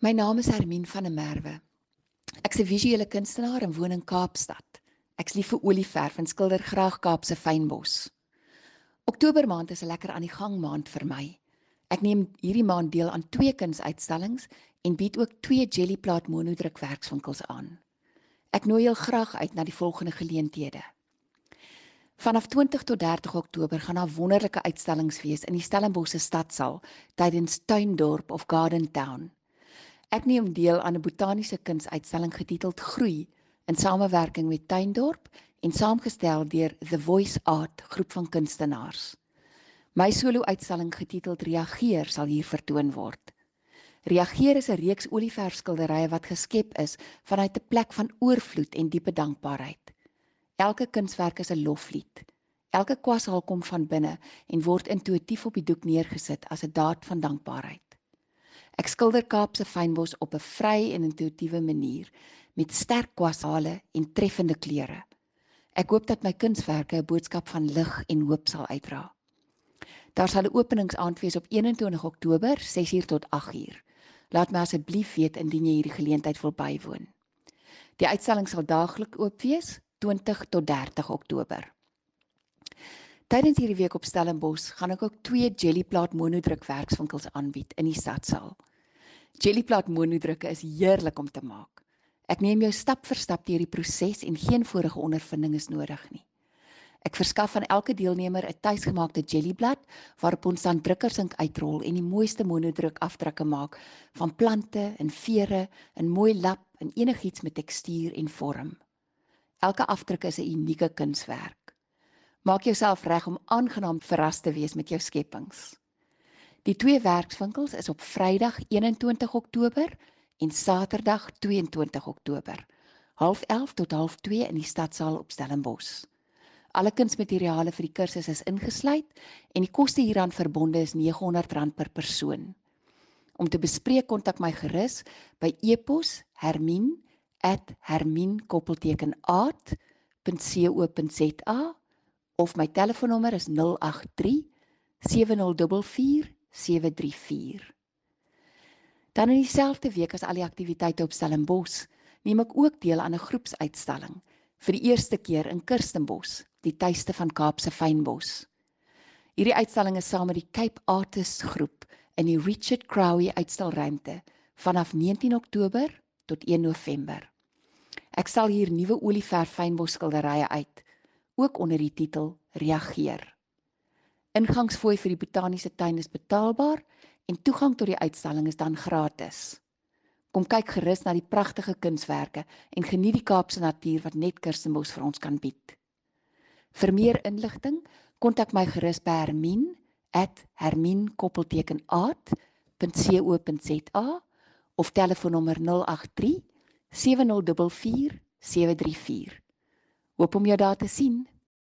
My naam is Hermine van der Merwe. Ek's 'n visuele kunstenaar en woon in Kaapstad. Ek's lief vir olieverf en skilder graag Kaapse fynbos. Oktober maand is 'n lekker aan die gang maand vir my. Ek neem hierdie maand deel aan twee kunsuitstallings en bied ook twee jellyplaat monodrukwerkswinkels aan. Ek nooi julle graag uit na die volgende geleenthede. Vanaf 20 tot 30 Oktober gaan daar wonderlike uitstallings wees in die Stellenbosse stadsaal tydens Tuindorp of Garden Town. Ek neem deel aan 'n botaniese kunsuitstalling getiteld Groei in samewerking met Tuindorp en saamgestel deur The Voice Art groep van kunstenaars. My solo-uitstalling getiteld Reageer sal hier vertoon word. Reageer is 'n reeks olieverfskilderye wat geskep is vanuit 'n plek van oorvloed en diepe dankbaarheid. Elke kunswerk is 'n loflied. Elke kwashaal kom van binne en word intuïtief op die doek neergesit as 'n daad van dankbaarheid. Ek skilder Kaapse fynbos op 'n vry en intuïtiewe manier met sterk kwashale en treffende kleure. Ek hoop dat my kunswerke 'n boodskap van lig en hoop sal uitdra. Daar sal 'n openingsaand wees op 21 Oktober 6uur tot 8uur. Laat my asseblief weet indien jy hierdie geleentheid wil bywoon. Die uitstalling sal daagliks oop wees 20 tot 30 Oktober. Tydens hierdie week op Stellenbosch gaan ek ook twee jellyplaat monodrukwerkswinkels aanbied in die stadsaal. Jellyplaat monodrukke is heerlik om te maak. Ek neem jou stap vir stap deur die proses en geen vorige ondervinding is nodig nie. Ek verskaf aan elke deelnemer 'n tuisgemaakte jellyblad waarop ons dan drukkersink uitrol en die mooiste monodruk afdrukke maak van plante en vere in mooi lap en enigiets met tekstuur en vorm. Elke afdruk is 'n unieke kunswerk. Maak jouself reg om aangenaam verras te wees met jou skepings. Die twee werkswinkels is op Vrydag 21 Oktober en Saterdag 22 Oktober, 11:30 tot 12:30 in die stadsaal op Stellenbosch. Alle kunsmateriale vir die kursus is ingesluit en die koste hieraan verbonde is R900 per persoon. Om te bespreek kontak my gerus by e-pos hermin@hermin.art.co.za of my telefoonnommer is 083 7044 734. Dan in dieselfde week as al die aktiwiteite op Stellenbosch, neem ek ook deel aan 'n groepsuitstalling vir die eerste keer in Kirstenbosch, die tuiste van Kaapse fynbos. Hierdie uitstalling is saam met die Cape Artists groep in die Richard Crowley uitstalruimte vanaf 19 Oktober tot 1 November. Ek sal hier nuwe olieverf fynbos skilderye uit, ook onder die titel Reageer. Ingangsfooi vir die botaniese tuin is betaalbaar en toegang tot die uitstalling is dan gratis. Kom kyk gerus na die pragtige kunswerke en geniet die Kaapse natuur wat net Kirstenbosch vir ons kan bied. Vir meer inligting, kontak my gerus by hermin@hermin.art.co.za of telefoonnommer 083 7044 734. Hoop om jou daar te sien.